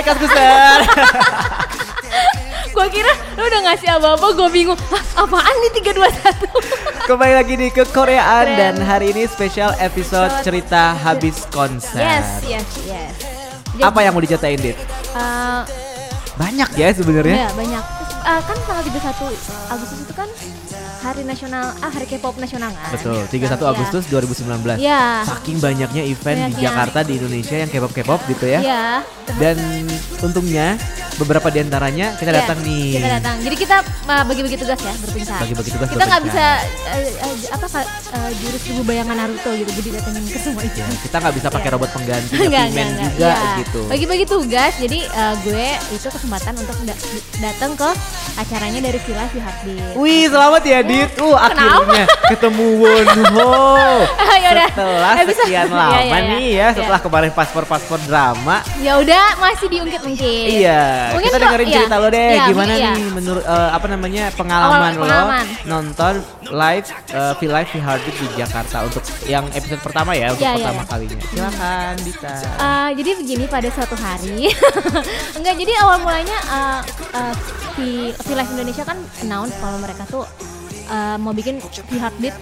Hai Kaskuser. gue kira lu udah ngasih apa-apa, gue bingung. Hah, apaan nih 321? Kembali lagi nih ke Koreaan Keren. dan hari ini spesial episode cerita habis konser. yes, yes, yes. Jadi, Apa yang mau diceritain, Dit? eh, Banyak ya sebenarnya. ya, banyak. Eh, kan tanggal 31 Agustus itu kan hari nasional, ah hari K-pop nasional kan? Betul, 31 Nah, Agustus 2019. Iya. Saking banyaknya event di Banyaknya. Jakarta di Indonesia yang K-pop K-pop gitu ya. Iya. Dan untungnya beberapa di antaranya kita Iya, datang nih. Kita datang. Jadi kita uh, bagi-bagi tugas ya, berpisah. Bagi-bagi tugas, Kita nggak bisa uh, uh, apa uh, jurus tubuh bayangan Naruto gitu, jadi datengin ke semua itu. Ya, kita nggak bisa pakai Iya. robot pengganti Enggak, Pimen enggak, enggak. juga Iya. gitu. Bagi-bagi tugas, jadi uh, gue itu kesempatan untuk da- datang ke acaranya dari Villa di. Wih, selamat ya, Dit. Uh, akhirnya ketemu Wonho. Yaudah. Setelah Eh, sekian lama iya, iya. nih ya, setelah kemarin paspor-paspor drama. Ya udah, masih diungkit-ungkit. Iya, Mungkin kita kok- dengerin iya. cerita lo deh, Iya, gimana iya. nih menurut eh, apa namanya pengalaman, pengalaman. lo nonton live uh, V Live V Heartbeat di Jakarta untuk yang episode pertama ya, untuk iya, pertama iya. kalinya. Silakan Dita. Uh, jadi begini pada suatu hari enggak jadi awal mulanya uh, uh, di Live Indonesia kan announce kalau mereka tuh uh, mau bikin V Heartbeat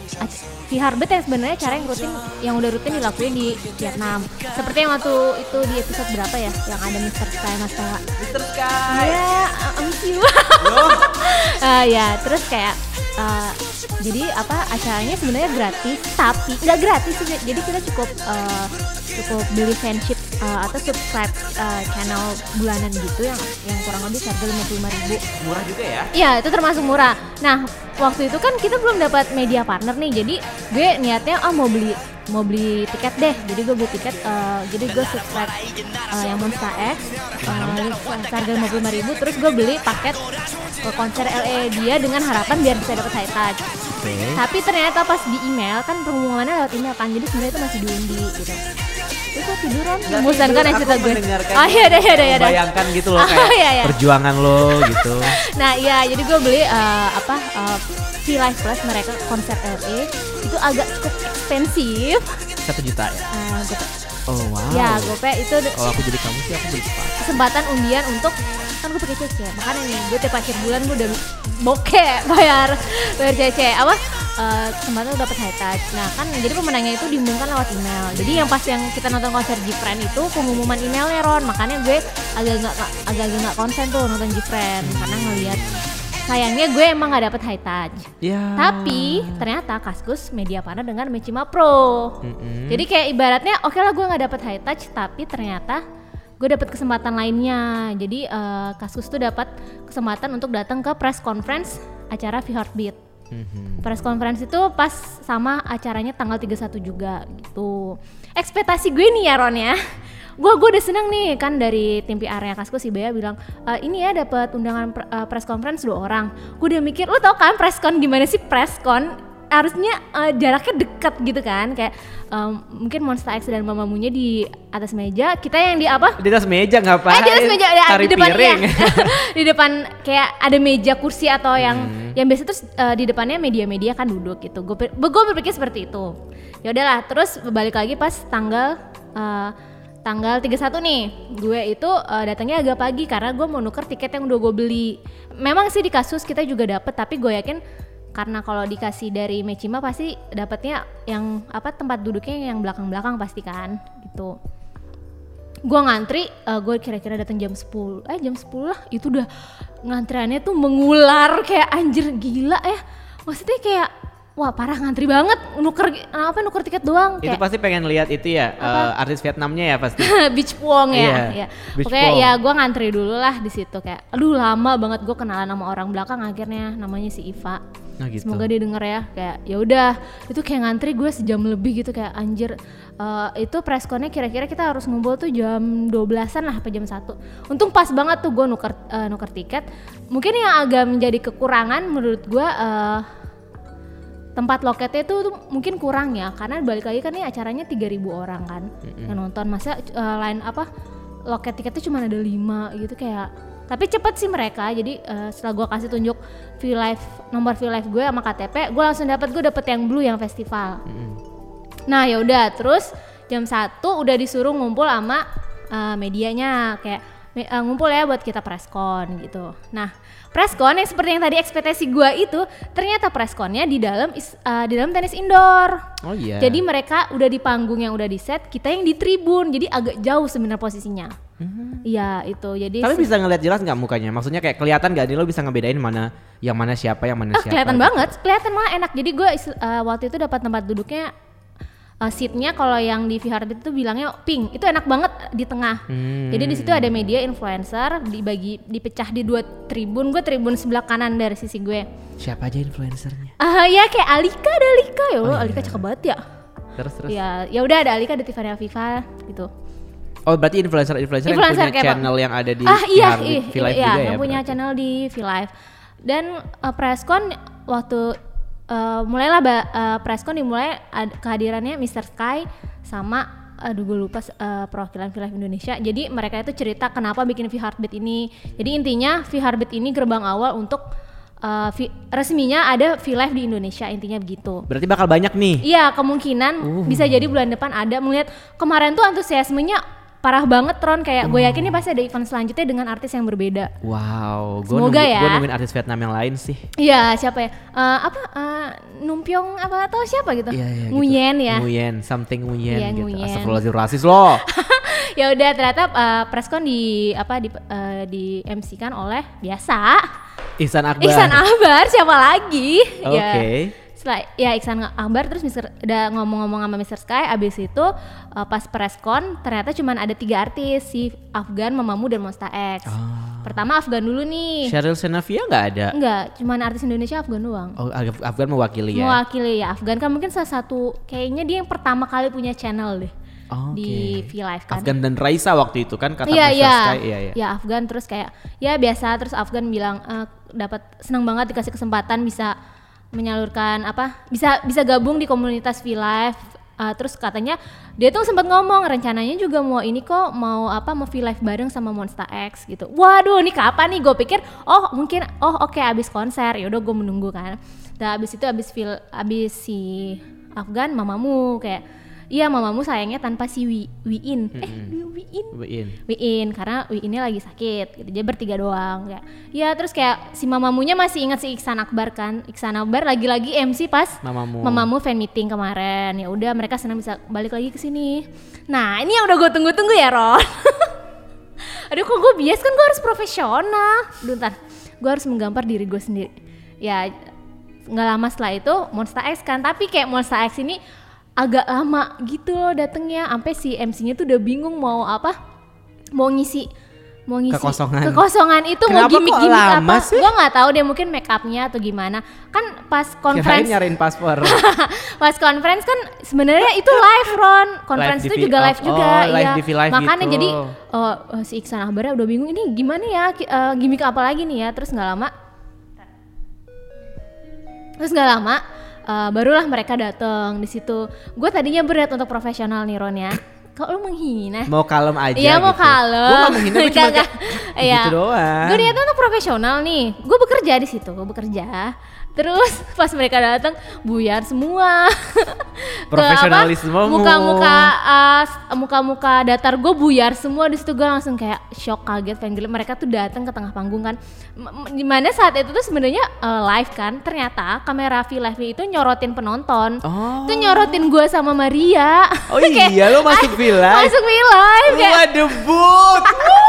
V Heartbeat yang sebenarnya cara yang rutin yang udah rutin dilakuin di Vietnam seperti yang waktu itu di episode berapa ya yang ada Mr. Sky Mas Tawa Mr. Sky. ya miss you Eh, ya terus kayak eh, jadi apa acaranya sebenarnya gratis tapi nggak gratis sih jadi kita cukup eh, cukup beli fanship eh, atau subscribe eh, channel bulanan gitu yang yang kurang lebih harga lima puluh ribu Murah juga ya. Iya itu termasuk murah. Nah waktu itu kan kita belum dapat media partner nih, jadi gue niatnya ah mau beli mau beli tiket deh. Jadi gue beli tiket, eh, jadi gue subscribe eh, yang Monster X, uh, harga lima puluh ribu. Terus gue beli paket ke konser LA dia dengan harapan biar bisa dapat high touch. Oke. Tapi ternyata pas di email kan pengumumannya lewat email kan, jadi sebenarnya itu masih diundi gitu. Gue tiduran, Nggak membosankan tidur, ya cerita gue. Oh iya dah iya dah iya dah. Bayangkan gitu loh Oh, kayak iya, iya. perjuangan lo gitu. Nah iya jadi gue beli eh, apa uh, V Live Plus mereka konser LA itu agak cukup ekspensif. Satu juta ya. Uh, gope. Oh wow. Ya gope itu Kalau aku jadi kamu sih aku beli sepatu. kesempatan undian untuk kan gue pakai CC makanya nih gue tiap akhir bulan gue udah bokeh bayar bayar CC apa? Eh, kesempatan udah dapet high touch. Nah kan jadi pemenangnya itu diumumkan lewat email. Jadi yang pas yang kita nonton konser Gfriend itu pengumuman emailnya Ron. Makanya gue agak nggak agak agak nggak konsen tuh nonton Gfriend karena ngelihat sayangnya gue emang nggak dapet high touch Ya. tapi ternyata Kaskus media partner dengan Mechima Pro. Mm-mm. Jadi kayak ibaratnya oke lah gue nggak dapet high touch tapi ternyata gue dapet kesempatan lainnya. Jadi eh, Kaskus tuh dapat kesempatan untuk datang ke press conference acara V Heartbeat. Mhm. Press conference itu pas sama acaranya tanggal 31 juga gitu. Ekspektasi gue nih ya Ron ya. Gue gue udah seneng nih kan dari tim PR-nya Kaskus si Bea bilang "E, ini ya dapat undangan pr- eh, press conference dua orang. Gue udah mikir lo tau kan press con gimana sih press con harusnya eh, jaraknya dekat gitu kan kayak em, mungkin Monster X dan Mamamunya di atas meja kita yang di apa Di atas meja ngapain? Eh di atas meja ya, di depan piring. ya. di depan kayak ada meja kursi atau yang Hmm. yang biasa terus eh, di depannya media-media kan duduk gitu. Gue gue berpikir seperti itu. Ya udahlah, terus balik lagi pas tanggal eh, tanggal 31 nih. Gue itu eh, datangnya agak pagi karena gue mau nuker tiket yang udah gue beli. Memang sih di kasus kita juga dapet tapi gue yakin karena kalau dikasih dari Mechima pasti dapatnya yang apa tempat duduknya yang belakang-belakang pasti kan gitu gua ngantri eh, gue kira-kira datang jam 10 eh jam 10 lah itu udah ngantriannya tuh mengular kayak anjir gila ya maksudnya kayak wah parah ngantri banget. Nuker apa nuker tiket doang. Itu kayak pasti pengen lihat itu ya, eh, artis Vietnamnya ya pasti. beach puong ya, Iya, ya. beach Oke ya gue ngantri dulu lah di situ kayak aduh lama banget gue kenalan sama orang belakang akhirnya namanya si Iva. Nah gitu. Semoga dia denger ya kayak ya udah. Itu kayak ngantri gue sejam lebih gitu kayak anjir Eh, itu pressconnya kira-kira kita harus ngumpul tuh jam 12-an lah apa jam 1 Untung pas banget tuh gue nuker eh, nuker tiket. Mungkin yang agak menjadi kekurangan menurut gue eh, tempat loketnya itu tuh mungkin kurang ya karena balik lagi kan ini acaranya 3000 orang kan yang nonton. Masa eh, lain apa loket tiketnya cuma ada lima gitu kayak tapi cepet sih mereka. Jadi eh, setelah gua kasih tunjuk V Live nomor V Live gue sama KTP gue langsung dapat gue dapet yang blue yang festival. Nah ya udah terus jam satu udah disuruh ngumpul sama eh, medianya. Kayak eh, ngumpul ya buat kita preskon gitu. Nah, preskon yang seperti yang tadi ekspektasi gua itu ternyata preskonnya di dalam is- eh, di dalam tenis indoor. Oh iya. Jadi mereka udah di panggung yang udah di set, kita yang di tribun. Jadi agak jauh sebenarnya posisinya. Iya, itu. Jadi Hmm. Tapi bisa ngeliat jelas nggak mukanya? Maksudnya kayak kelihatan gak nih lo bisa ngebedain mana yang mana siapa yang mana Ah, siapa? kelihatan gitu? banget, kelihatan malah enak. Jadi gue waktu itu dapat tempat duduknya uh, seatnya kalau yang di Vihartbit itu bilangnya pink, itu enak banget di tengah. Hmm. Jadi di situ ada media influencer dibagi dipecah di dua tribun. Gue tribun sebelah kanan dari sisi gue. Siapa aja influencernya? Ah ya kayak Alika ada Alika ya, Oh, iya. Alika cakep banget ya. Terus terus. Ya ya udah ada Alika ada Tiffany Afifa gitu. Oh berarti influencer-influencer yang Influencer punya kayak channel yang ada di ah iya iya, V-Live iya, juga ya? yang punya berarti? channel di VLive dan uh, presscon waktu uh, mulailah ba- uh, presscon dimulai ad- kehadirannya Mr. Sky sama aduh gue lupa uh, perwakilan VLive Indonesia jadi mereka itu cerita kenapa bikin V Heartbeat ini jadi intinya V Heartbeat ini gerbang awal untuk uh, V- resminya ada VLive di Indonesia intinya begitu Berarti bakal banyak nih. Iya kemungkinan Uh. bisa jadi bulan depan ada melihat kemarin tuh antusiasmenya parah banget Tron kayak gue yakin nih pasti ada event selanjutnya dengan artis yang berbeda. Wow, gue Semoga nunggu, ya. Gue nungguin artis Vietnam yang lain sih. Iya siapa ya? Eh, apa eh, Numpyong apa atau siapa gitu? Iya, iya. Nguyen gitu. ya. Nguyen, something Nguyen Iya, gitu. Nguyen. Astagfirullahaladzim rasis loh. ya udah ternyata eh, preskon di apa di eh, di MC kan oleh biasa Ihsan Akbar. Iksan Akbar siapa lagi? Oke. Ya. Setelah ya Iksan Akbar terus Mister udah ngomong-ngomong sama Mr. Sky abis itu eh, pas preskon ternyata cuman ada tiga artis si Afgan, Mamamu dan Monsta X. Ah. Pertama Afgan dulu nih. Cheryl Senavia nggak ada? Enggak, cuman artis Indonesia Afgan doang. Oh, Af- Afgan mewakili ya? Mewakili ya Afgan kan mungkin salah satu kayaknya dia yang pertama kali punya channel deh Oh, di. V Live kan. Afgan dan Raisa waktu itu kan kata Iya Mr. iya. Sky. Iya, iya. Ya Afgan terus kayak ya biasa terus Afgan bilang "Eh, dapat senang banget dikasih kesempatan bisa menyalurkan apa bisa bisa gabung di komunitas V Live Uh, terus katanya dia tuh sempat ngomong rencananya juga mau ini kok mau apa mau V Live bareng sama Monsta X gitu. Waduh, ini kapan nih? Gue pikir oh mungkin oh oke abis konser ya udah gue menunggu kan. Dan abis itu abis feel abis si Afgan mamamu kayak iya mamamu sayangnya tanpa si Wi Wiin. Eh Wiin Wiin. Wiin karena Wiin ini lagi sakit gitu. Dia bertiga doang ya. Ya terus kayak si mamamunya masih ingat si Iksan Akbar kan. Iksan Akbar lagi-lagi MC pas Mamamu. mamamu fan meeting kemarin. Ya udah mereka senang bisa balik lagi ke sini. Nah, ini yang udah gue tunggu-tunggu ya, Ron. Aduh kok gue bias kan gue harus profesional. Duh ntar, gue harus menggambar diri gue sendiri. Ya nggak lama setelah itu Monster X kan, tapi kayak Monster X ini agak lama gitu loh datengnya, sampai si MC-nya tuh udah bingung mau apa, mau ngisi mau ngisi Kekosongan. kekosongan itu mau Kenapa kok gimmick-gimmick apa? sih? Gue nggak tahu deh mungkin make upnya atau gimana. Kan pas Kirain conference nyariin paspor. pas conference kan sebenarnya itu live Ron conference Live itu juga live oh, juga oh, live di V Live makanya gitu. jadi oh, si Iksan Akbarnya udah bingung ini gimana ya eh, gimmick apa lagi nih ya terus nggak lama terus nggak lama eh, barulah mereka datang di situ gue tadinya berat untuk profesional nih Ron ya kok lu menghina mau kalem aja Iya mau gitu. kalem. Gue gak menghina, gue cuma kayak Iya. gitu doang. Gue niatnya untuk profesional nih. Gue bekerja di situ, gue bekerja. Terus pas mereka datang buyar semua. Apa, Muka-muka uh, muka-muka datar gue buyar semua di situ gue langsung kayak shock kaget pengen gila. mereka tuh datang ke tengah panggung kan di mana saat itu tuh sebenarnya uh, live kan ternyata kamera V live itu nyorotin penonton Oh. itu nyorotin gue sama Maria Oh iya, lo masuk V Live? masuk V live kayak Wah debut.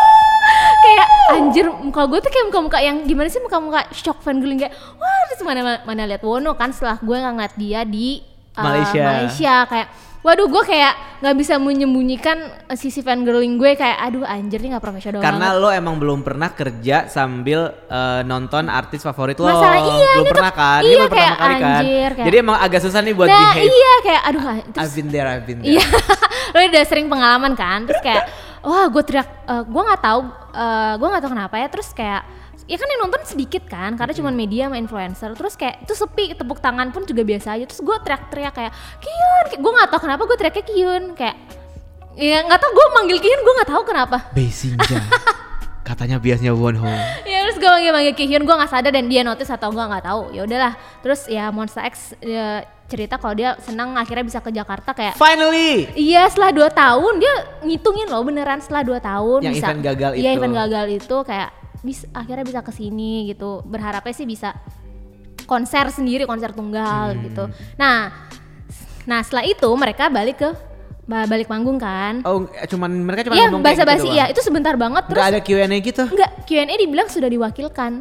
anjir muka gue tuh kayak muka-muka yang gimana sih muka-muka shock fangirling kayak wah terus mana mana lihat Wono kan setelah gue nggak ngeliat dia di uh, Malaysia. Malaysia kayak waduh gue kayak nggak bisa menyembunyikan uh, sisi fangirling gue kayak aduh anjir nih nggak profesional Karena banget lo emang belum pernah kerja sambil eh, nonton artis favorit lo. Masalah iya, belum ini tuh- pernah kan? iya, Ini kayak kali kan. anjir, kayak- Jadi emang agak susah nih buat nah behave. iya kayak aduh ah, terus I've been there, I've been there. Iya, lo udah sering pengalaman kan, terus kayak, wah gue teriak, eh, gue nggak tahu, eh, gue nggak tahu kenapa ya, terus kayak, ya kan yang nonton sedikit kan, karena cuma media sama influencer, terus kayak itu sepi, tepuk tangan pun juga biasa aja, terus gue teriak-teriak kayak, Kyun, gue nggak tahu kenapa gue teriaknya Kyun, kayak, ya nggak tahu gue manggil Kyun, gue nggak tahu kenapa, Beisinja. Katanya biasanya Wonho. ya terus gue manggil manggil Kihyun gue nggak sadar dan dia notice atau gue nggak tahu ya udahlah terus ya Monster X ya, cerita kalau dia senang akhirnya bisa ke Jakarta kayak Finally. Iya setelah 2 tahun dia ngitungin loh beneran setelah 2 tahun Yang bisa event gagal Iya itu. event gagal itu kayak bisa akhirnya bisa ke sini gitu. Berharapnya sih bisa konser sendiri, konser tunggal Hmm. gitu. Nah, nah setelah itu mereka balik ke balik manggung kan. Oh, cuman mereka cuma Iya ngomong bahasa basi gitu iya itu sebentar banget terus Nggak ada Q&A gitu? enggak Q&A dibilang sudah diwakilkan.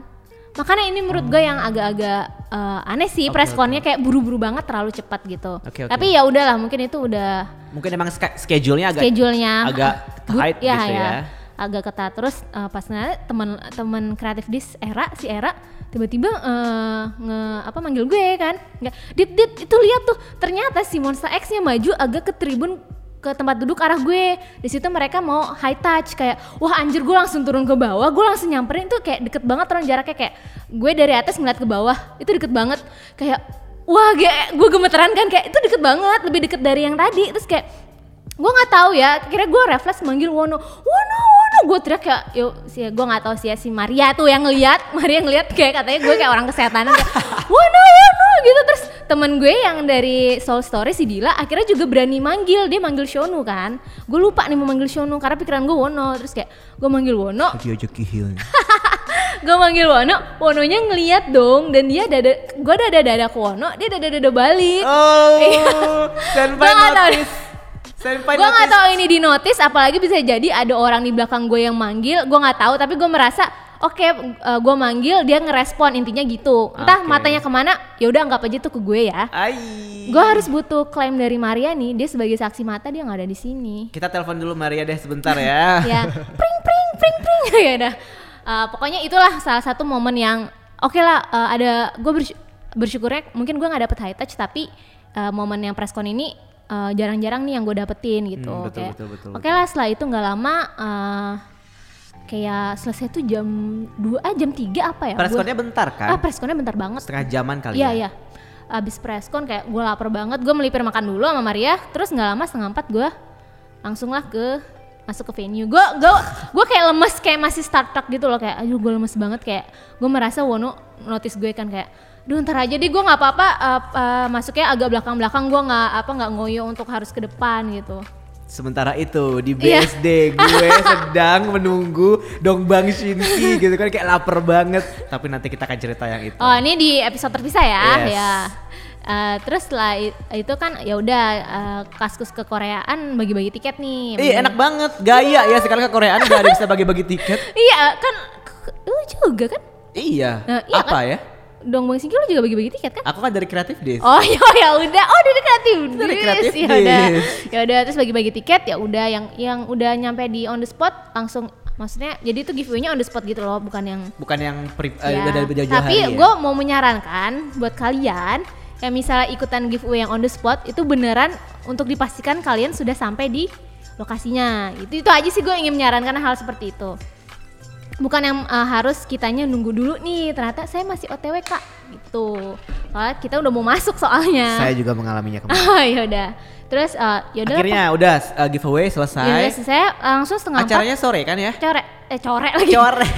Makanya ini menurut gue yang agak-agak eh, aneh sih Oke, preskonnya kayak buru-buru banget terlalu cepat gitu. Oke, oke. Tapi ya udahlah mungkin itu udah Mungkin emang schedule-nya agak schedule-nya agak tight ya, gitu ya. agak ketat terus eh, pas nanya teman teman kreatif dis era si era tiba-tiba eh, nge apa manggil gue kan? Nggak dit dit itu lihat tuh ternyata si Monster X nya maju agak ke tribun ke tempat duduk arah gue. Di situ mereka mau high touch kayak wah anjir gue langsung turun ke bawah. Gue langsung nyamperin tuh kayak deket banget orang jaraknya kayak gue dari atas ngeliat ke bawah itu deket banget. Kayak wah gue gemeteran kan? Kayak itu deket banget lebih deket dari yang tadi. Terus kayak gue nggak tahu ya kira gue refleks manggil Wono. Wono gue teriak kayak yuk si gue nggak tahu sih ya si Maria tuh yang ngeliat. Maria ngeliat kayak katanya gue kayak orang kesehatan. Kayak Wono Wono gitu. Terus temen gue yang dari Soul Story si Dila akhirnya juga berani manggil. Dia manggil Shonu kan. Gue lupa nih mau manggil Shonu karena pikiran gue Wono terus kayak gue manggil Wono Dia aja kihil. gue manggil Wono Wononya ngeliat dong. Dan dia dada gue dada dada ke Wono dia dada dada balik. Oh, nggak tahu notice. Senpai gue nggak tahu ini di notice apalagi bisa jadi ada orang di belakang gue yang manggil. Gue nggak tahu tapi gue merasa oke gue manggil dia ngerespon intinya gitu. Entah Oke. matanya ke mana ya udah anggap aja tuh ke gue ya. Gue harus butuh klaim dari Maria nih dia sebagai saksi mata dia nggak ada di sini. Kita telepon dulu Maria deh sebentar ya. ya. Pring pring pring pring. Ya udah. Eh, pokoknya itulah salah satu momen yang oke lah eh, ada gue bersyukurnya mungkin gue nggak dapet high touch tapi eh, momen yang preskon ini eh, jarang-jarang nih yang gue dapetin gitu Hmm, betul, Kayak, betul, betul, oke lah setelah itu nggak lama eh, kayak selesai tuh jam 2 ah jam 3 apa ya Gua- Preskonnya bentar kan? ah preskonnya bentar banget Setengah jaman kali Iya ya. iya. Abis preskon kayak gue lapar banget, gue melipir makan dulu sama Maria. Terus nggak lama setengah empat gue langsung lah ke masuk ke venue. Gue gue gue kayak lemes kayak masih startup gitu loh kayak, aduh gue lemes banget kayak gue merasa Wono notice gue kan kayak, duh ntar aja deh gue nggak apa-apa uh, uh, masuknya agak belakang-belakang gue nggak apa nggak ngoyo untuk harus ke depan gitu. Sementara itu di Iya. BSD gue sedang menunggu Dongbang Shinki gitu kan kayak lapar banget. Tapi nanti kita akan cerita yang itu. Oh ini di episode terpisah ya, Yes. ya. Uh, terus setelah i- itu kan ya udah uh, kaskus ke Koreaan bagi-bagi tiket nih. Ih enak banget, gaya ya sekarang ke Koreaan udah ada bisa bagi-bagi tiket. Iya kan, lu juga kan? Iya. Nah, iya Apa kan? ya? Dong Bang Singki lu juga bagi-bagi tiket kan? Aku kan dari kreatif dis. Oh ya ya udah, oh dari kreatif Dari. Kreatif ya udah, ya udah terus bagi-bagi tiket ya udah yang yang udah nyampe di on the spot langsung maksudnya jadi itu giveaway-nya on the spot gitu loh bukan yang Bukan yang pri, eh, ya. udah dari jauh-jauh Tapi hari ya. gue mau menyarankan buat kalian yang misalnya ikutan giveaway yang on the spot itu beneran untuk dipastikan kalian sudah sampai di lokasinya. Itu itu aja sih gue ingin menyarankan hal seperti itu. Bukan yang uh, harus kitanya nunggu dulu nih, ternyata saya masih OTW kak, gitu. Soalnya kita udah mau masuk soalnya. Saya juga mengalaminya kemarin. Oh ya udah. Terus uh, ya udah. Akhirnya udah uh, giveaway selesai. saya langsung setengah empat. Acaranya sore kan ya? Core, eh core lagi. Core.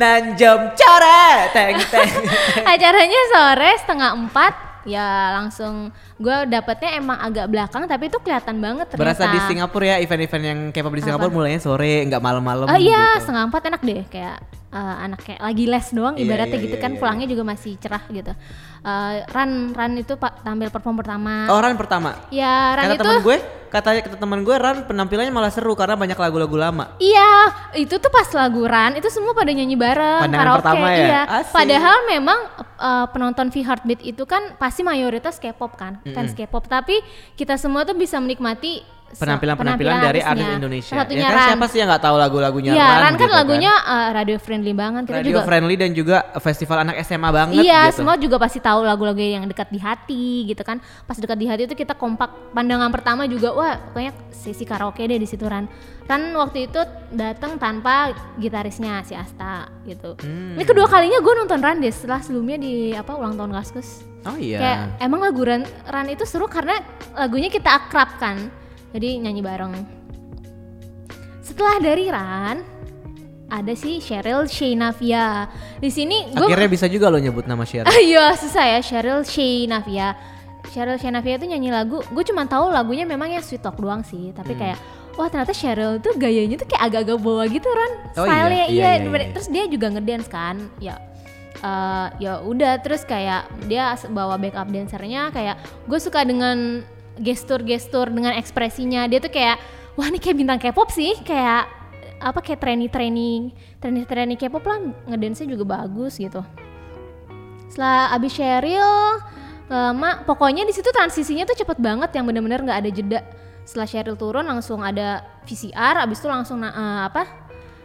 Nanjam core. Teng teng. acaranya sore setengah empat ya langsung gue dapetnya emang agak belakang tapi itu kelihatan banget ternyata Berasa di Singapura ya event-event yang K-pop di Singapura mulainya sore, nggak malam-malam oh iya gitu. setengah empat enak deh kayak eh, anak kayak lagi les doang Iya, ibaratnya iya, gitu iya, kan iya. pulangnya juga masih cerah gitu Eh, Ran Ran itu pak tampil perform pertama Oh Ran pertama. ya Ran Kata itu teman gue, katanya kata teman gue Ran penampilannya malah seru karena banyak lagu-lagu lama. Iya, itu tuh pas lagu Ran itu semua pada nyanyi bareng Pandangan karaoke. pertama ya? Iya. Asik. Padahal memang uh, penonton V Heartbeat itu kan pasti mayoritas K-pop kan, fans K-pop. Tapi kita semua tuh bisa menikmati Penampilan-penampilan dari artis. Indonesia. Satunya ya kan Ran. siapa sih yang nggak tahu lagu-lagunya Iya, Ran, Ran kan gitu lagunya uh, radio friendly banget. Kita radio juga friendly dan juga festival anak SMA banget Iya, gitu. semua juga pasti tahu lagu-lagu yang dekat di hati gitu kan. Pas dekat di hati itu kita kompak. Pandangan pertama juga wah, pokoknya sesi karaoke deh di situ Ran. Ran waktu itu datang tanpa gitarisnya si Asta gitu. Hmm. Ini kedua kalinya gue nonton Ran deh setelah sebelumnya di apa ulang tahun Kaskus. Oh iya. Kayak emang lagu Ran, Ran itu seru karena lagunya kita akrab kan. Jadi nyanyi bareng. Setelah dari Ran, ada si Cheryl Sheinafia. Di sini gue Akhirnya bisa juga lo nyebut nama Sheryl. Iya susah ya Cheryl Sheinafia. Cheryl Sheinafia itu nyanyi lagu, gue cuma tahu lagunya memang ya Sweet Talk doang sih, tapi Hmm. kayak wah ternyata Cheryl tuh gayanya tuh kayak agak-agak bawah gitu Ron. Oh, iya? Stylenya Iya, iya, iya, iya. terus dia juga ngedance kan. Ya eh, ya udah terus kayak dia bawa backup dancernya kayak gue suka dengan gestur-gestur dengan ekspresinya. Dia tuh kayak wah ini kayak bintang K-pop sih. Kayak apa kayak training training training training K-pop lah ngedance juga bagus gitu. Setelah abis Cheryl lama pokoknya di situ transisinya tuh cepet banget yang bener-bener nggak ada jeda. Setelah Cheryl turun langsung ada VCR abis itu langsung na- eh, apa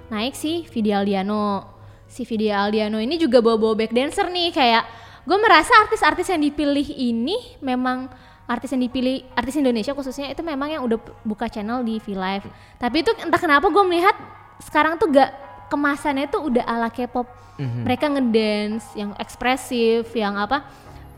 naik si Vidi Aldiano. Si Vidi Aldiano ini juga bawa-bawa back dancer nih kayak gue merasa artis-artis yang dipilih ini memang artis yang dipilih artis Indonesia khususnya itu memang yang udah buka channel di V Live. Tapi itu entah kenapa gue melihat sekarang tuh gak kemasannya tuh udah ala K-pop. Mereka ngedance yang ekspresif yang apa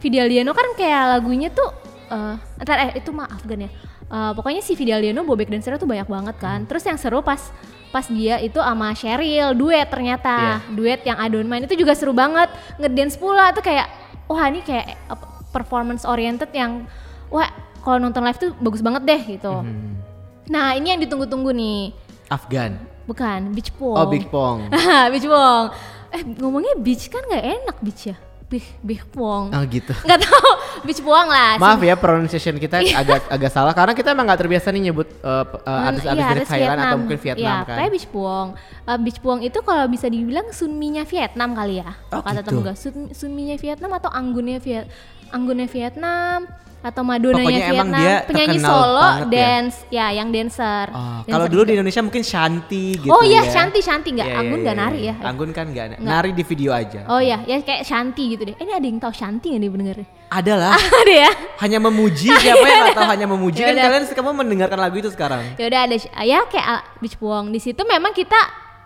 Vidaliano kan kayak lagunya tuh eh ntar eh itu mah Afgan ya. Eh, pokoknya si Vidaliano bobek dancernya tuh banyak banget kan. Terus yang seru pas pas dia itu sama Cheryl duet ternyata. Duet yang I Don't Mind itu juga seru banget. Ngedance pula tuh kayak wah ini kayak eh, performance oriented yang wah kalau nonton live tuh bagus banget deh gitu Hmm. nah ini yang ditunggu-tunggu nih Afgan. bukan Beach Pong Oh Big Pong. beach Pong eh ngomongnya beach kan nggak enak beach ya Bih, Bih Pong Oh gitu. nggak tahu beach Pong lah Maaf ya pronunciation kita Iya. agak agak salah karena kita emang nggak terbiasa nih nyebut uh, uh, Hmm, artis-artis iya, dari Thailand atau mungkin Vietnam Iya, kan. kayak Beach Puong. Uh, Beach Puong itu kalau bisa dibilang Sunmi-nya Vietnam kali ya. Oh, kata gitu. temen gue, Sun, Sunmi-nya Vietnam atau Anggunnya Viet Anggunnya Vietnam atau Madonnanya Pokoknya emang Vietnam. dia Penyanyi solo, ya. dance, ya. yang dancer. Oh, kalau dulu juga. di Indonesia mungkin Shanti gitu Oh iya, ya. Shanti, Shanti nggak? Iya, Anggun iya, nggak iya, nari iya. ya? Anggun kan nggak nari di video aja. Oh iya, ya kayak Shanti gitu deh. Eh, Ini ada yang tahu Shanti nggak nih bener? Ada lah. ada ya? hanya memuji siapa yang nggak tahu hanya memuji kan Yaudah. kalian kamu mendengarkan lagu itu sekarang. ya udah ada ya kayak ah, Beach Puong di situ memang kita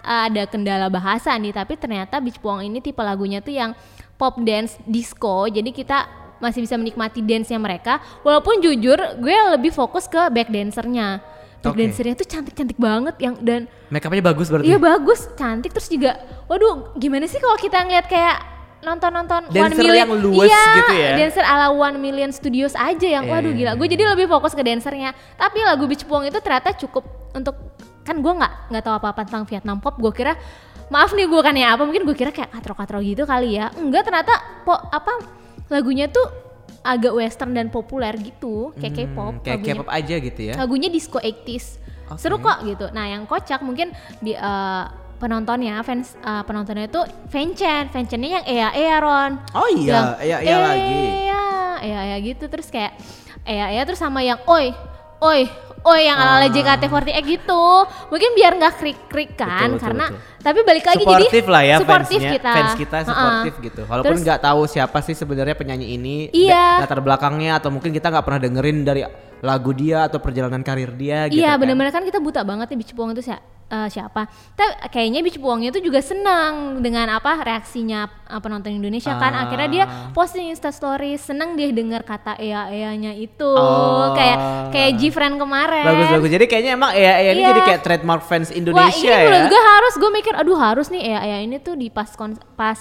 ah, ada kendala bahasa nih tapi ternyata Beach Puong ini tipe lagunya tuh yang pop dance disco jadi kita masih bisa menikmati dance-nya mereka walaupun jujur gue lebih fokus ke back dancernya back Oke. dancernya tuh cantik-cantik banget yang dan Make upnya bagus berarti. iya bagus cantik terus juga waduh gimana sih kalau kita ngeliat kayak nonton-nonton One Million yang luas iya, gitu ya? dancer ala One Million Studios aja yang Iya, waduh iya, gila gue jadi lebih fokus ke dancernya tapi lagu Beach Puong itu ternyata cukup untuk kan gue nggak nggak tahu apa-apa tentang Vietnam pop gue kira maaf nih gue kan ya apa mungkin gue kira kayak katro-katro gitu kali ya enggak ternyata po, apa lagunya tuh agak western dan populer gitu kayak K-pop Hmm, kayak lagunya K-pop aja gitu ya. lagunya disco 80s Oke. seru kok gitu nah yang kocak mungkin di eh, penontonnya fans eh, penontonnya itu fanchan fanchannya yang Ea Ea Ron Oh iya, iya iya lagi. Ea Ea Ea gitu terus kayak Ea Ea terus sama yang Oi Oi Oi yang ala ala Ah. JKT48 gitu mungkin biar nggak krik krik kan Betul, betul, karena betul. tapi balik lagi Supportif jadi lah ya supportif fansnya, kita fans kita Ha-ha. supportif gitu. Walaupun nggak tahu siapa sih sebenarnya penyanyi ini, Iya. latar belakangnya atau mungkin kita nggak pernah dengerin dari lagu dia atau perjalanan karir dia gitu Iya kan. benar-benar kan kita buta banget nih Beach itu sia- eh, siapa. Tapi kayaknya Beach Puongnya itu juga senang dengan apa reaksinya eh, penonton Indonesia kan. Ah. Akhirnya dia posting Insta story seneng dia dengar kata ea ea-nya itu. Oh. Kayak kayak Gfriend kemarin. Bagus bagus. Jadi kayaknya emang Ea Ea ini Iya. jadi kayak trademark fans Wah Indonesia ini ya. menurut gue harus gue mikir aduh harus nih ea ea ini tuh di pas pas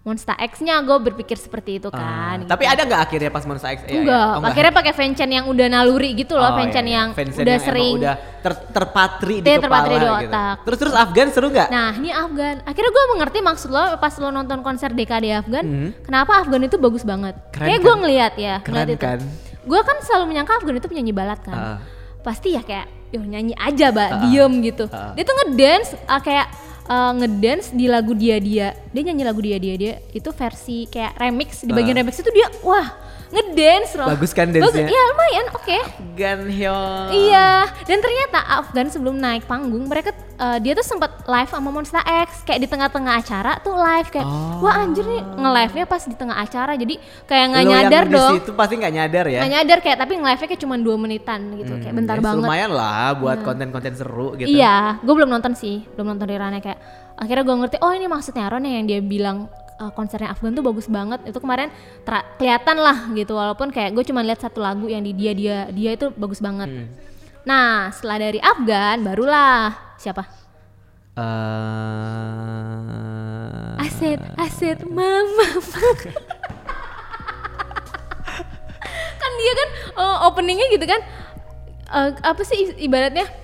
Monster X-nya gue berpikir seperti itu Ah, kan. Tapi gitu. ada nggak akhirnya pas Monster X? Enggak, Oh, nggak. akhirnya pakai fanchan yang udah naluri gitu loh, Oh, iya, iya. yang udah yang sering udah ter- terpatri di Iya, kepala terpatri di gitu. otak. Terus terus Afgan seru nggak? Nah ini Afgan. Akhirnya gue mengerti maksud lo pas lo nonton konser DKD Afgan. Mhm. Kenapa Afgan itu bagus banget? Keren Kayak kan? gue ngeliat ya. Keren ngeliat itu. kan? Gue kan selalu menyangka Afgan itu penyanyi balat kan. Ah. Pasti ya kayak, yo nyanyi aja mbak, Ah. diem gitu. Ah. Dia tuh ngedance ah, kayak eh, ngedance di lagu dia dia. Dia nyanyi lagu dia dia dia. Itu versi kayak remix di bagian Ah. remix itu dia wah ngedance loh. Bagus kan Bagus. dance-nya? Iya lumayan, oke. Afgan Hyun. Iya, dan ternyata Afgan sebelum naik panggung mereka eh, dia tuh sempat live sama Monster X kayak di tengah-tengah acara tuh live kayak Oh. wah anjir nih nge-live-nya pas di tengah acara jadi kayak nggak nyadar yang dong. Di situ pasti nggak nyadar ya. Nggak nyadar kayak tapi nge-live-nya kayak cuma dua menitan gitu kayak bentar Ya, banget. Lumayan lah buat konten-konten seru gitu. Iya, gue belum nonton sih, belum nonton Rirana kayak akhirnya gue ngerti oh ini maksudnya Ron ya yang dia bilang eh, konsernya Afgan tuh bagus banget itu kemarin kelihatan lah gitu walaupun kayak gue cuma lihat satu lagu yang di dia dia dia itu bagus banget. Hmm. Nah setelah dari Afgan barulah siapa? Eh, Aset, aset mama. kan dia kan eh, openingnya gitu kan eh, apa sih ibaratnya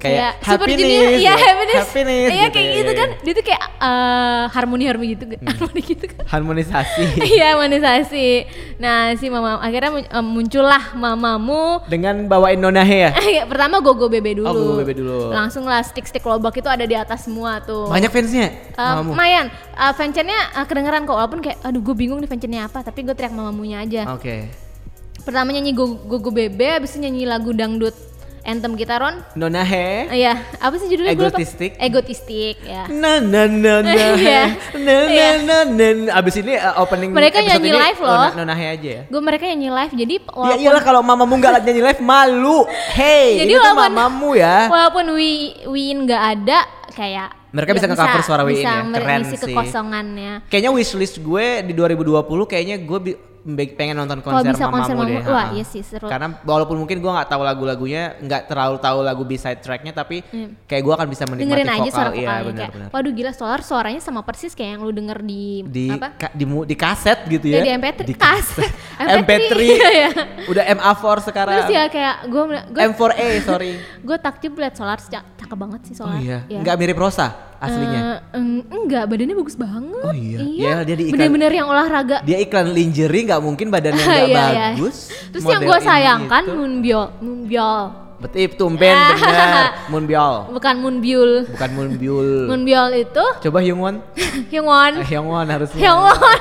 Kayak Super happiness, Junior, iya ya. happiness, Happiness iya gitu, kayak iya, gitu iya. kan, dia tuh kayak eh, harmoni harmoni gitu, harmoni gitu kan. harmonisasi Iya monetisasi. Nah si mama akhirnya em, muncullah mamamu. dengan bawain nonahe ya. Ya, Pertama gogo bebe dulu. Oh, Gogo Bebe dulu. Langsung lah stick-stick lobak itu ada di atas semua tuh. Banyak fansnya. Eh, mamamu. lumayan, uh, fansnya uh, kedengeran kok walaupun kayak aduh gue bingung nih fansnya apa tapi gue teriak mamamunya aja. Oke. Pertama nyanyi gogo, gogo bebe, habis itu nyanyi lagu dangdut anthem kita Ron. Nonahe. Ah, Iya, apa sih judulnya? Egotistik. Egotistik ya. Na na na na Iya. na na Iya. na na Abis ini uh, opening Mereka nyanyi ini live loh. Nona- Nonahe aja ya. Gue mereka nyanyi live jadi Ya walaupun iyalah kalau mamamu nggak nyanyi live malu. Hey, Jadi ini tuh walaupun- mamamu ya. walaupun Wi Win nggak ada kayak Mereka bisa ya nge-cover suara Win bisa ya, keren sih. kekosongannya. Kayaknya wishlist gue di 2020 kayaknya gue pengen nonton konser bisa konser mamamu deh. Mamamu, wah, ha-ha. iya sih, seru. Karena walaupun mungkin gue nggak tahu lagu-lagunya, nggak terlalu tahu lagu B-side tracknya, tapi kayak gue akan bisa menikmati Hmm. dengerin vokal. aja suara iya, vokalnya kayak benar-benar. waduh gila Solar suaranya sama persis kayak yang lu denger di, Di, apa ka- di, mu- di kaset gitu Ya, ya. di MP3 Di kaset. MP3. Iya. Udah MA4 sekarang. terus ya kayak gue gue M4A sorry. gue takjub liat Solar cak- cakep banget sih Oh Solar iya, Ya. nggak mirip Rosa aslinya. Eng- enggak badannya bagus banget Oh iya. Ya, dia di iklan- bener-bener yang olahraga Dia iklan lingerie nggak mungkin badannya nggak Iya, iya. bagus. terus yang gue sayangkan itu. Moonbyul Moonbyul Betul, tumben bener. Moonbyul. bukan Moonbyul Bukan Moonbyul. Moonbyul itu Coba Hyungwon. Hyungwon Eh, Hyungwon harusnya. Hyungwon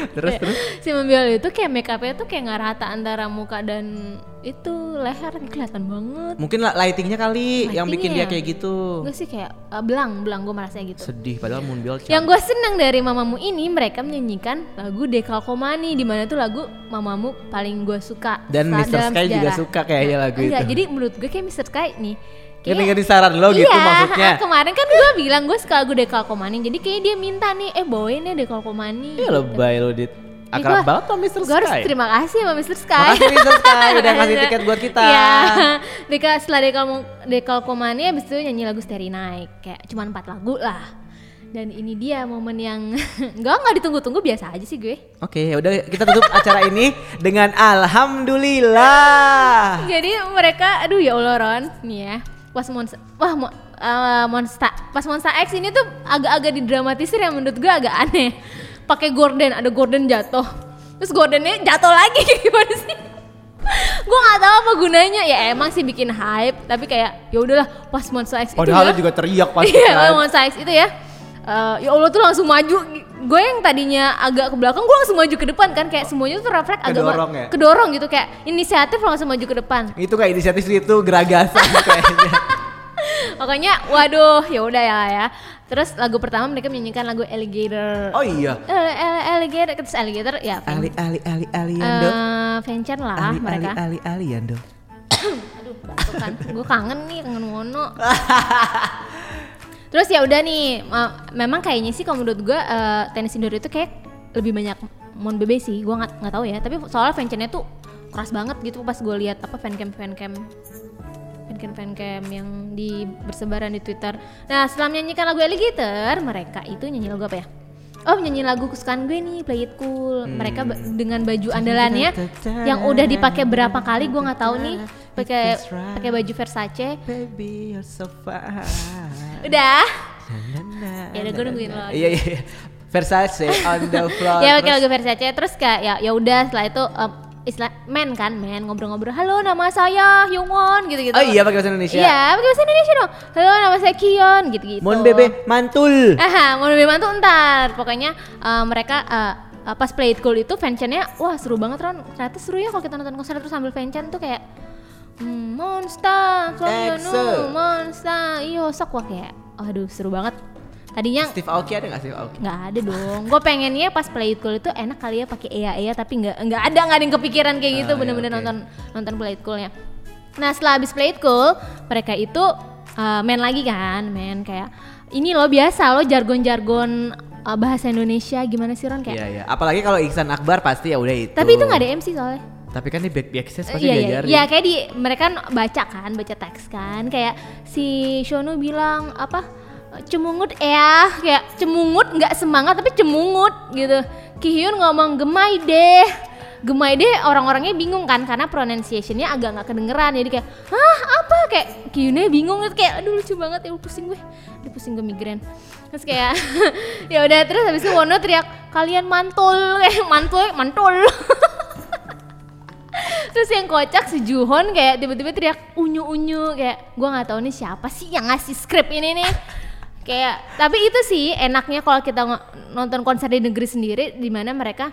Terus terus. si Moonbyul itu kayak make upnya tuh kayak nggak rata antara muka dan itu leher kelihatan banget Mungkin lah lightingnya kali yang bikin Lightingnya dia ya? kayak gitu. gue sih kayak eh, belang belang gue merasa gitu Sedih padahal Moonbyul Yang gue seneng dari mamamu ini mereka menyanyikan lagu Dekalkomani di mana tuh lagu mamamu paling gue suka Dan Mr. Sky juga suka kayaknya lagu enggak, itu. Jadi menurut gue kayak Mr. Sky nih. Kan dengerin saran lo gitu iya, maksudnya. kemarin kan gue bilang gue suka lagu Dekalkomani jadi kayak dia minta nih eh bawain ya Dekalkomani. Iya lebay lo dit. Ya, Akrab gua- banget sama Mr. Gue harus Sky. terima kasih sama Mr. Sky. Makasih Mr. Sky udah ngasih tiket buat kita. Iya. Deka setelah Dekal Dekalkomani abis itu nyanyi lagu Starry Night kayak cuma empat lagu lah. Dan ini dia momen yang enggak nggak ditunggu-tunggu biasa aja sih gue. Oke, ya udah kita tutup acara ini dengan alhamdulillah. Jadi mereka, aduh ya Allah Ron, nih ya, pas Monsta, wah mo, eh, Monsta, pas Monsta X ini tuh agak-agak didramatisir yang menurut gue agak aneh. Pakai gorden, ada gorden jatuh, terus gordennya jatuh lagi gimana sih? gue nggak tahu apa gunanya ya emang sih bikin hype tapi kayak ya udahlah pas Monsta X itu Padahal ya, juga teriak pasti iya kan. Monsta X itu ya eh, ya Allah tuh langsung maju gue yang tadinya agak ke belakang gue langsung maju ke depan kan kayak semuanya tuh refleks agak Kedorong ya? kedorong gitu kayak inisiatif langsung maju ke depan Itu kayak inisiatif itu geragasan kayaknya. Pokoknya waduh ya udah ya ya. Terus lagu pertama mereka menyanyikan lagu Alligator. Oh iya. Eh, eh, alligator terus alligator ya Ali Ali Ali Aliando. fanchan lah Ali Ali mereka. Ali Aliando. Aduh, kan. Gue kangen nih, kangen Wono. Terus ya udah nih, ma- memang kayaknya sih kalau menurut gue eh, tenis indoor itu kayak lebih banyak Mon Bebe sih, gue nggak nggak tahu ya. Tapi soalnya fanchannya tuh keras banget gitu pas gue lihat apa fancam fancam fancam fancam yang di bersebaran di Twitter. Nah setelah menyanyikan lagu Alligator, mereka itu nyanyi lagu apa ya? Oh nyanyi lagu kesukaan gue nih Play It Cool. Mereka ba- dengan baju andalannya yang udah dipakai berapa kali gue nggak tahu nih pakai pakai baju Versace. Baby you're so fine. Udah. Ya udah gue nungguin lo. Iya iya. Versace on the floor. ya pakai lagu Versace terus kayak ya ya udah setelah itu em, istilah men kan men ngobrol-ngobrol halo nama saya Hyungwon gitu-gitu. Oh iya pakai bahasa Indonesia. iya pakai bahasa Indonesia dong. Halo nama saya Kion gitu-gitu. Mon bebe mantul. Aha, mau lebih mantu ntar. Pokoknya eh, mereka eh, eh, pas Play It Cool itu fanchannya wah seru banget Ron. Ternyata seru ya kalau kita nonton konser terus sambil fanchan tuh kayak hmm, Monster, know, Monster, iyo sok wah kayak aduh seru banget tadinya Steve Aoki ada nggak Steve Aoki? nggak ada dong gue pengennya pas play it cool itu enak kali ya pakai Ea Ea tapi nggak nggak ada nggak ada yang kepikiran kayak gitu Ah, iya, bener-bener oke. nonton nonton play it coolnya nah setelah habis play it cool mereka itu uh, main lagi kan main kayak ini lo biasa lo jargon-jargon uh, bahasa Indonesia gimana sih Ron kayak Iya iya. Apalagi kalau Iksan Akbar pasti ya udah itu. tapi itu nggak ada MC soalnya Tapi kan di back backstage pasti iya, iya, diajarin. iya, kayak di mereka kan baca kan, baca teks kan, kayak si Shono bilang apa cemungut ya, kayak cemungut nggak semangat tapi cemungut gitu. Kihyun ngomong gemai deh, gemai deh orang-orangnya bingung kan karena pronunciationnya agak nggak kedengeran jadi kayak hah apa kayak Kihyunnya bingung gitu kayak aduh lucu banget ya pusing gue, aduh pusing gue migrain. Terus kayak ya udah terus habis itu Wono teriak kalian mantul, kayak mantul, mantul. Terus yang kocak si Juhon kayak tiba-tiba teriak unyu-unyu kayak gua nggak tahu nih siapa sih yang ngasih skrip ini nih. Kayak tapi itu sih enaknya kalau kita nonton konser di negeri sendiri di mana mereka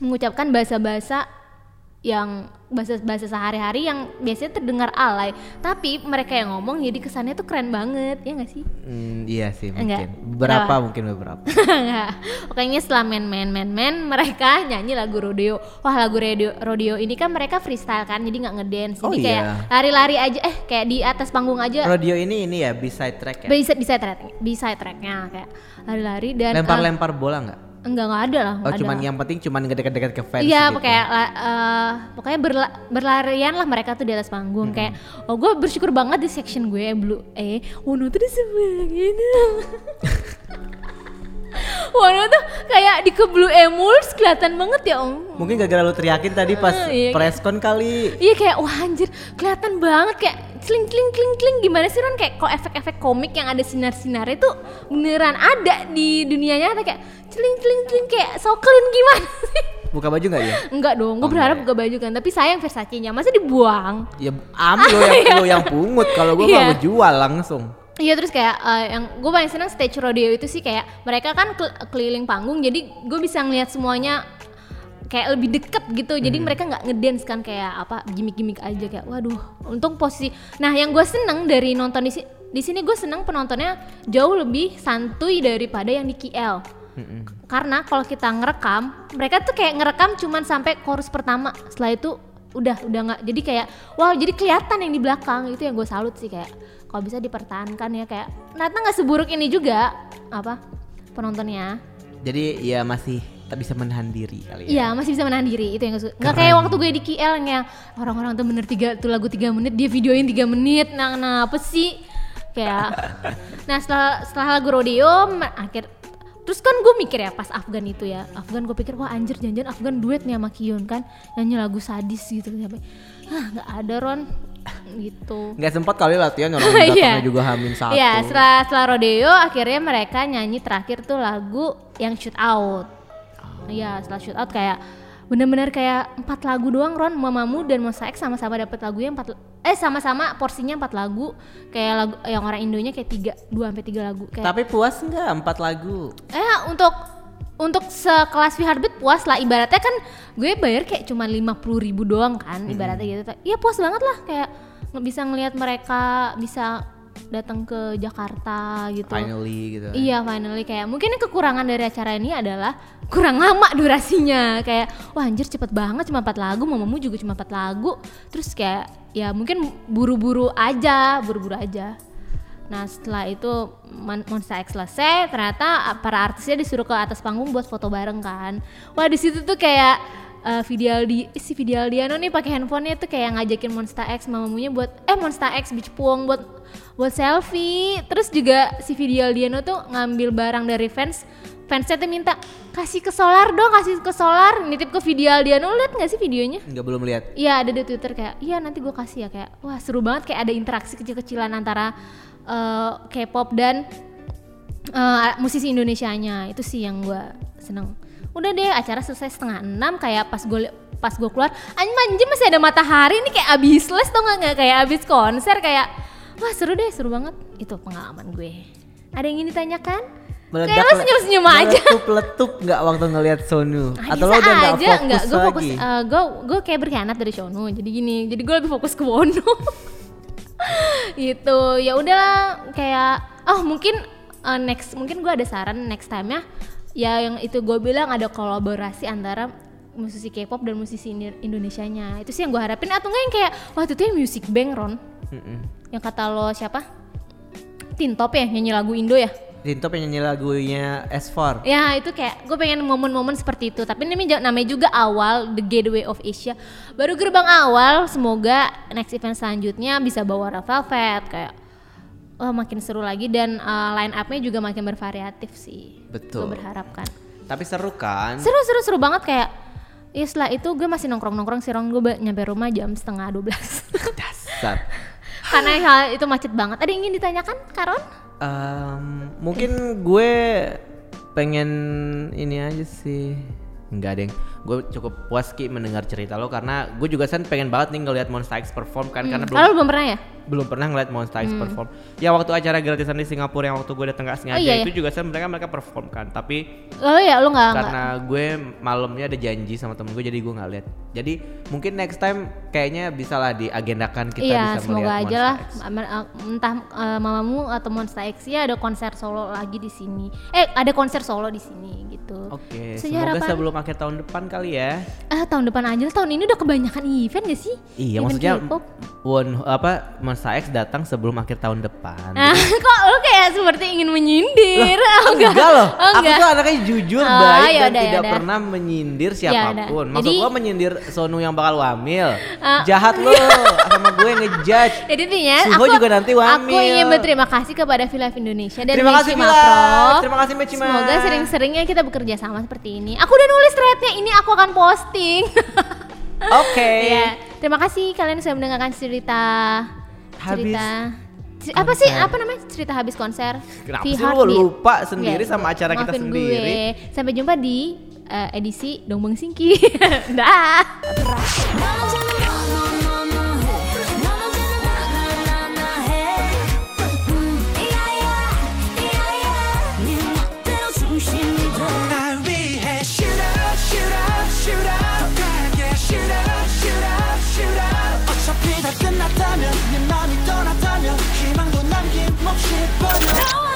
mengucapkan bahasa-bahasa yang bahasa-bahasa sehari-hari yang biasanya terdengar alay, tapi mereka yang ngomong jadi kesannya tuh keren banget, ya nggak sih? Hmm, iya sih Enggak. mungkin. Beberapa Kenapa? mungkin beberapa. Enggak. Pokoknya setelah main main main main mereka nyanyi lagu rodeo. Wah lagu rodeo rodeo ini kan mereka freestyle kan, jadi nggak ngedance. Jadi Oh, kayak iya. lari-lari aja, eh kayak di atas panggung aja. Rodeo ini ini ya B-side track ya. Bisa bisa track, bisa tracknya kayak lari-lari dan Lempar-lempar bola nggak? Eh, enggak enggak ada lah. Oh cuman ada. yang penting cuman dekat-dekat ke fans Iya, gitu. kayak la- eh, pokoknya berla- berlarian lah mereka tuh di atas panggung kayak oh gue bersyukur banget di section gue blue eh Wono tuh di sebelah gitu. Wono tuh kayak di ke blue emuls kelihatan banget ya om. Mungkin gara-gara lu teriakin tadi pas iya, preskon kali. Iya kayak wah anjir kelihatan banget kayak cling cling cling cling gimana sih Ron kayak kok efek-efek komik yang ada sinar-sinar itu beneran ada di dunia nyata kayak cling cling cling kayak so clean gimana sih? Buka baju nggak ya? Enggak dong, gue Oh, berharap enggak buka baju kan, tapi sayang Versace-nya, masa dibuang? Ya am lo yang lo yang pungut kalau gua Iya. mah mau jual langsung. Iya terus kayak eh, yang gue paling seneng stage rodeo itu sih kayak mereka kan kel- keliling panggung jadi gue bisa ngeliat semuanya kayak lebih deket gitu. Jadi mereka nggak ngedance kan kayak apa gimmick-gimmick aja kayak waduh untung posisi. Nah yang gue seneng dari nonton di sini di sini gue seneng penontonnya jauh lebih santuy daripada yang di KL karena kalau kita ngerekam mereka tuh kayak ngerekam cuman sampai chorus pertama. Setelah itu udah udah nggak jadi kayak wow jadi kelihatan yang di belakang. Itu yang gue salut sih kayak kalau bisa dipertahankan ya? Kayak ternyata nggak seburuk ini juga apa penontonnya. Jadi ya masih tak bisa menahan diri kali ya. Iya masih bisa menahan diri itu yang gue suka. Nggak kayak waktu gue di KL yang orang-orang tuh bener tiga tuh lagu tiga menit dia videoin tiga menit. Nah, nah apa sih? Kayak. nah setelah setelah lagu rodeo akhir terus kan gue mikir ya pas Afgan itu ya Afgan gue pikir wah anjir janjian Afgan duet nih sama Kyun kan nyanyi lagu sadis gitu sampai ah nggak ada Ron gitu Nggak sempat kali latihan orang Iya. datangnya juga hamin satu. Iya, setelah setelah rodeo akhirnya mereka nyanyi terakhir tuh lagu yang shoot out. Iya, setelah shoot out kayak bener-bener kayak empat lagu doang Ron, Mamamu dan Monsta X sama-sama dapat lagunya empat eh sama-sama porsinya empat lagu. Kayak lagu yang orang Indonya kayak tiga dua sampai tiga lagu kayak Tapi puas nggak empat lagu? eh untuk untuk sekelas We Heartbeat puas lah. Ibaratnya kan gue bayar kayak cuma lima puluh ribu doang kan ibaratnya gitu. Iya puas banget lah. Kayak bisa ngelihat mereka bisa datang ke Jakarta gitu. Finally gitu. Iya finally. Kayak mungkin yang kekurangan dari acara ini adalah kurang lama durasinya. Kayak wah anjir cepet banget cuma 4 lagu mamamu juga cuma 4 lagu. Terus kayak ya mungkin buru-buru aja buru-buru aja. Nah setelah itu Mon- Monsta X selesai ternyata para artisnya disuruh ke atas panggung buat foto bareng kan. Wah di situ tuh kayak eh Vidialdi si Vidialdiano nih pakai handphonenya tuh kayak ngajakin Monsta X mamamunya buat eh Monsta X Beach Puong buat buat selfie. Terus juga si Vidialdiano tuh ngambil barang dari fans fansnya tuh minta kasih ke Solar dong kasih ke Solar. Nitip ke Vidialdiano. Lu liat nggak sih videonya? Nggak belum lihat. Iya ada di Twitter kayak iya nanti gue kasih ya kayak wah seru banget kayak ada interaksi kecil-kecilan antara eh, K-pop dan eh, musisi Indonesianya. Itu sih yang gue seneng. Udah deh acara selesai setengah enam kayak pas gue pas gue keluar anjing anjing masih ada matahari ini kayak abis les tau nggak nggak kayak abis konser kayak wah seru deh seru banget itu pengalaman gue. Ada yang ingin ditanyakan? kayak lo senyum-senyum aja. Letup-letup nggak waktu ngelihat Sonu? Ah, Atau lo udah nggak aja, fokus nggak, gue fokus, lagi? gue gue kayak berkhianat dari Shono, jadi gini, jadi gue lebih fokus ke Wono. gitu, ya udahlah kayak, oh mungkin uh, next, mungkin gue ada saran next time ya, ya yang itu gue bilang ada kolaborasi antara musisi K-pop dan musisi Indo- Indonesianya, itu sih yang gue harapin atau enggak yang kayak waktu itu yang Music Bank Ron, Mm-mm. yang kata lo siapa? Tintop ya nyanyi lagu Indo ya? Rinto pengen nyanyi lagunya S4. Ya itu kayak gue pengen momen-momen seperti itu. Tapi ini namanya juga awal The Gateway of Asia. Baru gerbang awal. Semoga next event selanjutnya bisa bawa Red Velvet kayak oh makin seru lagi dan uh, line up-nya juga makin bervariatif sih. Betul. Gue berharapkan. Tapi seru kan? Seru seru seru banget kayak Ya setelah itu gue masih nongkrong-nongkrong sih Rong gue nyampe rumah jam setengah 12 Dasar. Karena hal itu macet banget Ada yang ingin ditanyakan Karon? Em, mungkin gue pengen ini aja sih. Enggak deng, gue cukup puas ki mendengar cerita lo karena gue juga kan pengen banget nih ngeliat Monsta X perform kan karena belum Kalau belum pernah ya? belum pernah ngeliat Monsta X perform. Ya waktu acara gratisan di Singapura yang waktu gue datang nggak sengaja iya, itu juga kan mereka mereka perform kan, tapi Lalu ya lu gak, karena gue malamnya ada janji sama temen gue jadi gue nggak lihat. Jadi mungkin next time kayaknya bisa lah diagendakan kita Iya bisa semoga melihat aja Monsta lah X. Uh, Entah uh, mamamu atau Monster X ya ada konser solo lagi di sini Eh ada konser solo di sini gitu Oke, Terus semoga sebelum akhir tahun depan kali ya. Ah tahun depan aja lah, tahun ini udah kebanyakan event gak sih? Iya, Event maksudnya K-pop. One apa Monsta X datang sebelum akhir tahun depan. Ah, kok lu kayak seperti ingin menyindir? Oh, enggak, loh. Oh, aku enggak. tuh anaknya jujur, Oh, baik dan yaudah, tidak yaudah. pernah menyindir Yaudah. siapa pun. Maksud Jadi- gua menyindir Sonu yang bakal wamil. Ah. Jahat lo sama gue ngejudge. Jadi intinya Suho aku, juga nanti aku wamil. ingin berterima kasih kepada Villa Indonesia dan Terima kasih, Villa. Terima kasih, Mechima. Semoga sering-seringnya kita bekerja sama seperti ini. Aku udah nulis threadnya, ini aku akan posting. Oke. Iya. Terima kasih kalian sudah mendengarkan cerita Habis cerita Cer- apa sih konser. apa namanya cerita habis konser Kenapa sih lu lupa sendiri Iya, sama acara kita sendiri? gue. sampai jumpa di eh, edisi Dongbang Singki dah shit, but now